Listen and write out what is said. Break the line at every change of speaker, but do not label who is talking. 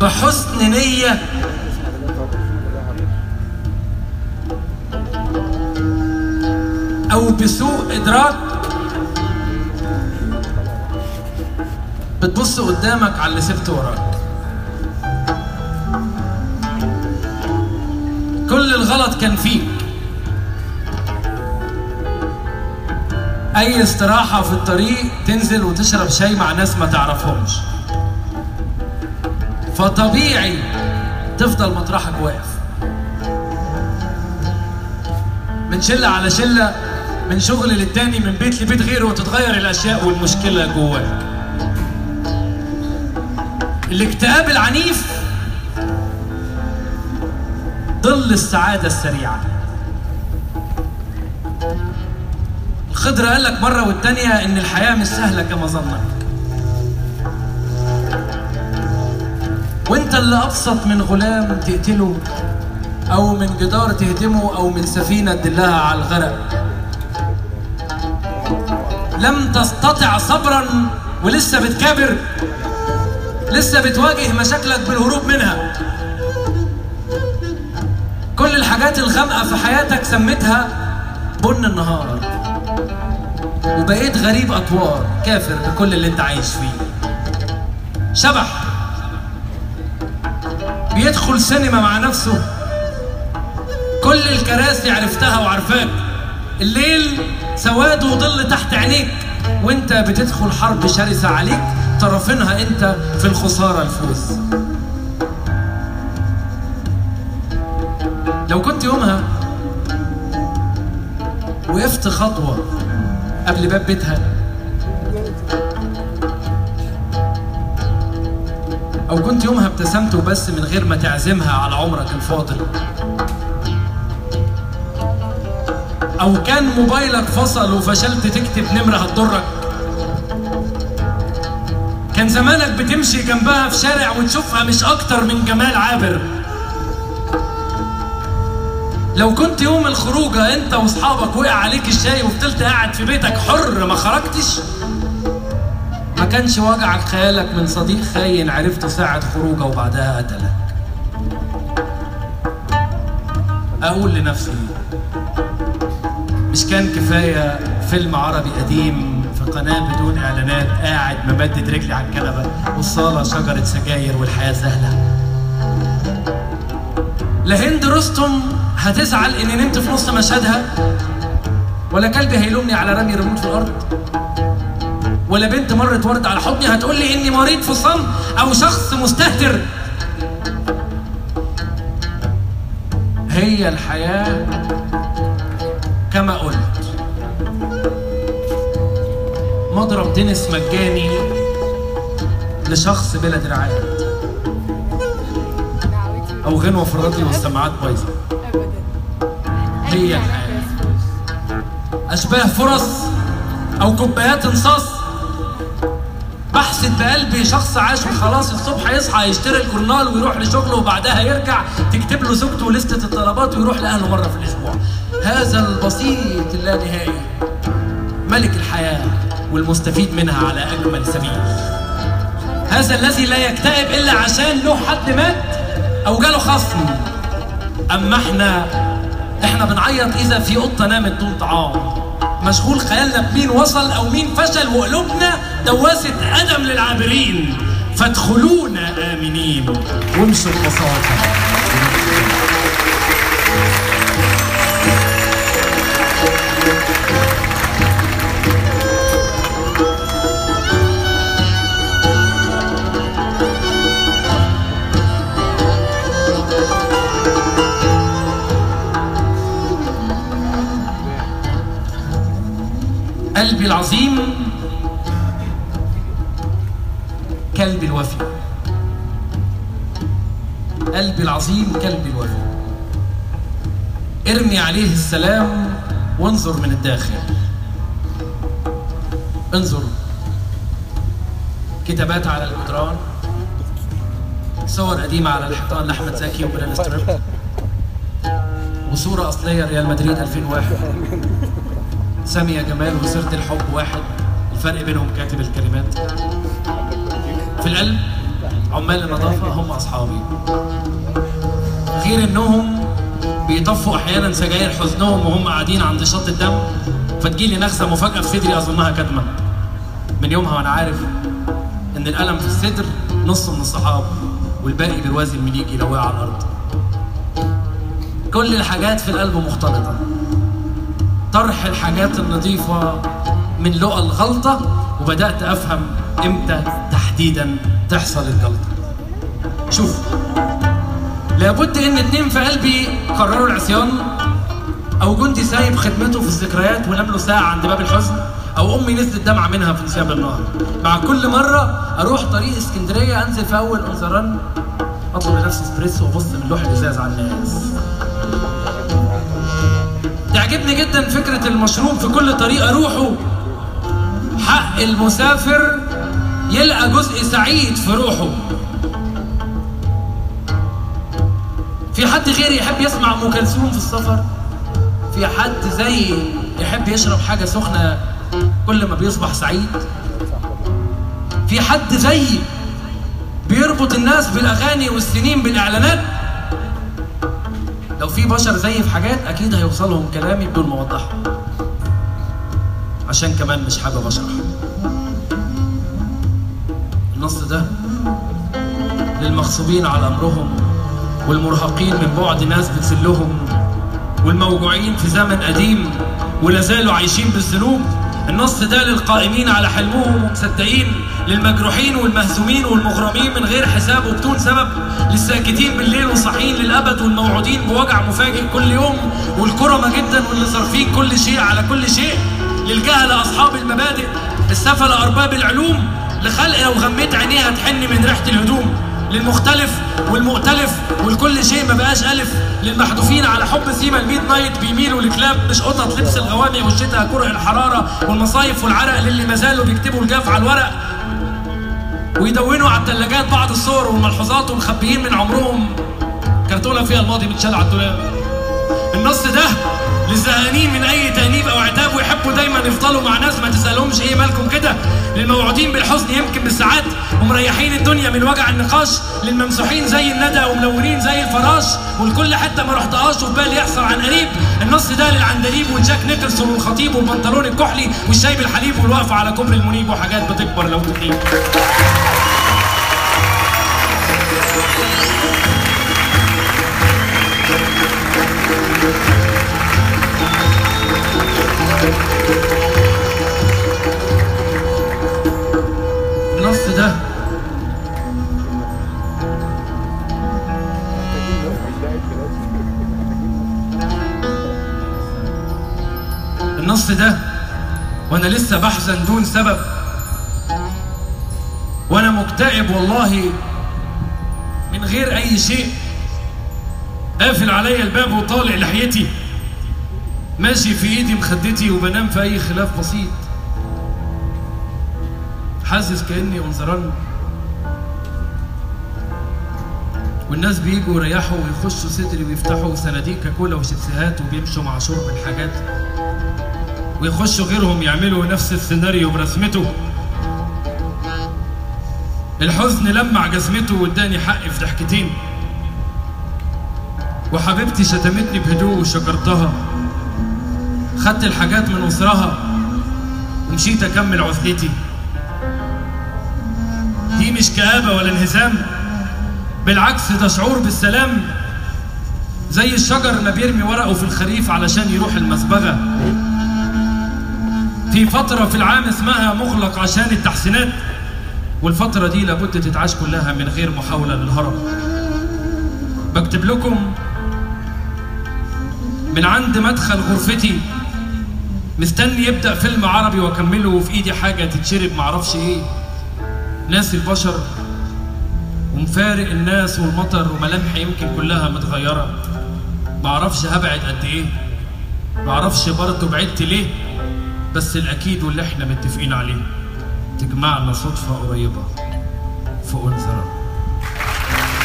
بحسن نية. أو بسوء إدراك. بتبص قدامك على اللي سبته وراك. كل الغلط كان فيك. أي استراحة في الطريق تنزل وتشرب شاي مع ناس ما تعرفهمش. فطبيعي تفضل مطرحك واقف. من شلة على شلة من شغل للتاني من بيت لبيت غيره وتتغير الأشياء والمشكلة جواك. الاكتئاب العنيف ظل السعادة السريعة. الخضر قال لك مرة والتانية إن الحياة مش سهلة كما ظنك. اللي أبسط من غلام تقتله أو من جدار تهدمه أو من سفينة تدلها على الغرق. لم تستطع صبرا ولسه بتكابر لسه بتواجه مشاكلك بالهروب منها. كل الحاجات الغامقة في حياتك سميتها بن النهار. وبقيت غريب أطوار كافر بكل اللي أنت عايش فيه. شبح. بيدخل سينما مع نفسه. كل الكراسي عرفتها وعارفاك الليل سواد وظل تحت عينيك. وانت بتدخل حرب شرسة عليك طرفينها انت في الخسارة الفوز. لو كنت يومها وقفت خطوة قبل باب بيتها أو كنت يومها ابتسمت وبس من غير ما تعزمها على عمرك الفاضل. أو كان موبايلك فصل وفشلت تكتب نمرة هتضرك. كان زمانك بتمشي جنبها في شارع وتشوفها مش أكتر من جمال عابر. لو كنت يوم الخروجة أنت وأصحابك وقع عليك الشاي وفضلت قاعد في بيتك حر ما خرجتش ما كانش وجعك خيالك من صديق خاين عرفت ساعة خروجه وبعدها قتلك. أقول لنفسي مش كان كفاية فيلم عربي قديم في قناة بدون إعلانات قاعد ممدد رجلي على الكنبة والصالة شجرة سجاير والحياة سهلة لا هند رستم هتزعل إني نمت في نص مشهدها ولا كلبي هيلومني على رمي ريموت في الأرض. ولا بنت مرت ورد على حضني هتقول لي إني مريض في الصمت أو شخص مستهتر. هي الحياة كما قلت. مضرب تنس مجاني لشخص بلا دراعات أو غنوة في الراديو والسماعات بايظة. هي الحياة. أشباه فرص أو كوبايات انصاص بحسد بقلبي شخص عاش وخلاص الصبح يصحى يشتري الجورنال ويروح لشغله وبعدها يرجع تكتب له زوجته لستة الطلبات ويروح لأهله مرة في الأسبوع. هذا البسيط اللانهائي ملك الحياة والمستفيد منها على أجمل سبيل. هذا الذي لا يكتئب إلا عشان له حد مات أو جاله خصم. أما إحنا إحنا بنعيط إذا في قطة نامت دون طعام. مشغول خيالنا بمين وصل أو مين فشل وقلوبنا دواسة آدم للعابرين. فادخلونا آمنين. وامشوا ببساطه قلبي العظيم كلبي الوفي. قلبي العظيم كلبي الوفي. ارمي عليه السلام وانظر من الداخل. انظر. كتابات على الجدران صور قديمة على الحيطان لأحمد زكي وبلال ستريب وصورة أصلية ريال مدريد 2001 سامية جمال وسيرة الحب واحد. الفرق بينهم كاتب الكلمات. في القلب عمال النظافة هم أصحابي. غير إنهم بيطفوا أحيانا سجاير حزنهم وهم قاعدين عند شط الدم فتجيلي نغزة مفاجأة في صدري أظنها كدمة. من يومها وأنا عارف إن الألم في الصدر نص من الصحاب والباقي برواز المليجي لو وقع على الأرض. كل الحاجات في القلب مختلطة. طرح الحاجات النظيفة من لقى الغلطة وبدأت أفهم إمتى تحديدا تحصل الجلطة؟ شوف لابد إن اتنين في قلبي قرروا العصيان أو جندي سايب خدمته في الذكريات ونام له ساعة عند باب الحزن أو أمي نزلت دمعة منها في نسياب النهر مع كل مرة أروح طريق اسكندرية أنزل في أول أنظران أطلب لنفسي إسبريسو وأبص من لوح الإزاز على الناس. تعجبني جدا فكرة المشروب في كل طريق أروحه. حق المسافر يلقى جزء سعيد في روحه. في حد غيري يحب يسمع أم كلثوم في السفر؟ في حد زيي يحب يشرب حاجة سخنة كل ما بيصبح سعيد؟ في حد زيي بيربط الناس بالأغاني والسنين بالإعلانات؟ لو في بشر زيي في حاجات أكيد هيوصلهم كلامي بدون ما اوضحها عشان كمان مش حابب اشرح النص ده للمغصوبين على أمرهم والمرهقين من بعد ناس بتسلهم والموجوعين في زمن قديم ولا زالوا عايشين بالذنوب. النص ده للقائمين على حلمهم ومصدقين للمجروحين والمهزومين والمغرمين من غير حساب وبدون سبب للساكتين بالليل وصاحيين للأبد والموعودين بوجع مفاجئ كل يوم. والكرمة جدا واللي صارفين كل شيء على كل شيء. للجهلة أصحاب المبادئ السفلة أرباب العلوم. لخلق لو غميت عينيها تحن من ريحة الهدوم. للمختلف والمؤتلف والكل شيء ما بقاش ألف. للمحذوفين على حب سيما ال midnight بيميلوا لكلاب مش قطط لبس الغوامي والشتاء كره الحرارة والمصايف والعرق للي ما زالوا بيكتبوا الجاف على الورق. ويدونوا على الثلاجات بعض الصور والملحوظات ومخبيين من عمرهم. كرتونة فيها الماضي متشال على الدولاب. النص ده للزهقانين من أي تأنيب أو عتاب ويحبوا دايما يفضلوا مع ناس ما تسألهمش إيه مالكم كده. للموعودين بالحزن يمكن بالساعات ومريحين الدنيا من وجع النقاش. للممسوحين زي الندى وملونين زي الفراش. والكل حتى ما رحتهاش وفي بالي يحصل عن قريب. النص ده للعندليب وجاك نيكلسون والخطيب والبنطلون الكحلي والشاي بالحليب والوقفه على كوبري المنيب وحاجات بتكبر لو تغيب النص ده. النص ده. وأنا لسه بحزن دون سبب. وأنا مكتئب والله من غير أي شيء. قافل عليا الباب وطالع لحيتي. ماشي في إيدي مخدتي وبنام في أي خلاف بسيط. حاسس كأني انظران والناس بيجوا يريحوا ويخشوا صدري ويفتحوا صناديق كاكولا وشيبسيهات وبيمشوا مع شرب الحاجات. ويخشوا غيرهم يعملوا نفس السيناريو برسمته. الحزن لمع جزمته واداني حق في ضحكتين. وحبيبتي شتمتني بهدوء وشكرتها خدت الحاجات من أسرها ومشيت أكمل عزلتي. دي مش كآبة ولا انهزام. بالعكس ده شعور بالسلام. زي الشجر ما بيرمي ورقه في الخريف علشان يروح المسبغة. في فترة في العام اسمها مغلق عشان التحسينات. والفترة دي لابد تتعاش كلها من غير محاولة للهرب. بكتب لكم من عند مدخل غرفتي. مستني يبدأ فيلم عربي وأكمله وفي إيدي حاجة تتشرب معرفش إيه. ناس البشر ومفارق الناس والمطر وملامحي يمكن كلها متغيرة. معرفش هبعد قد إيه. معرفش برضه بعدت ليه. بس الأكيد واللي إحنا متفقين عليه. تجمعنا صدفة قريبة. في أنثى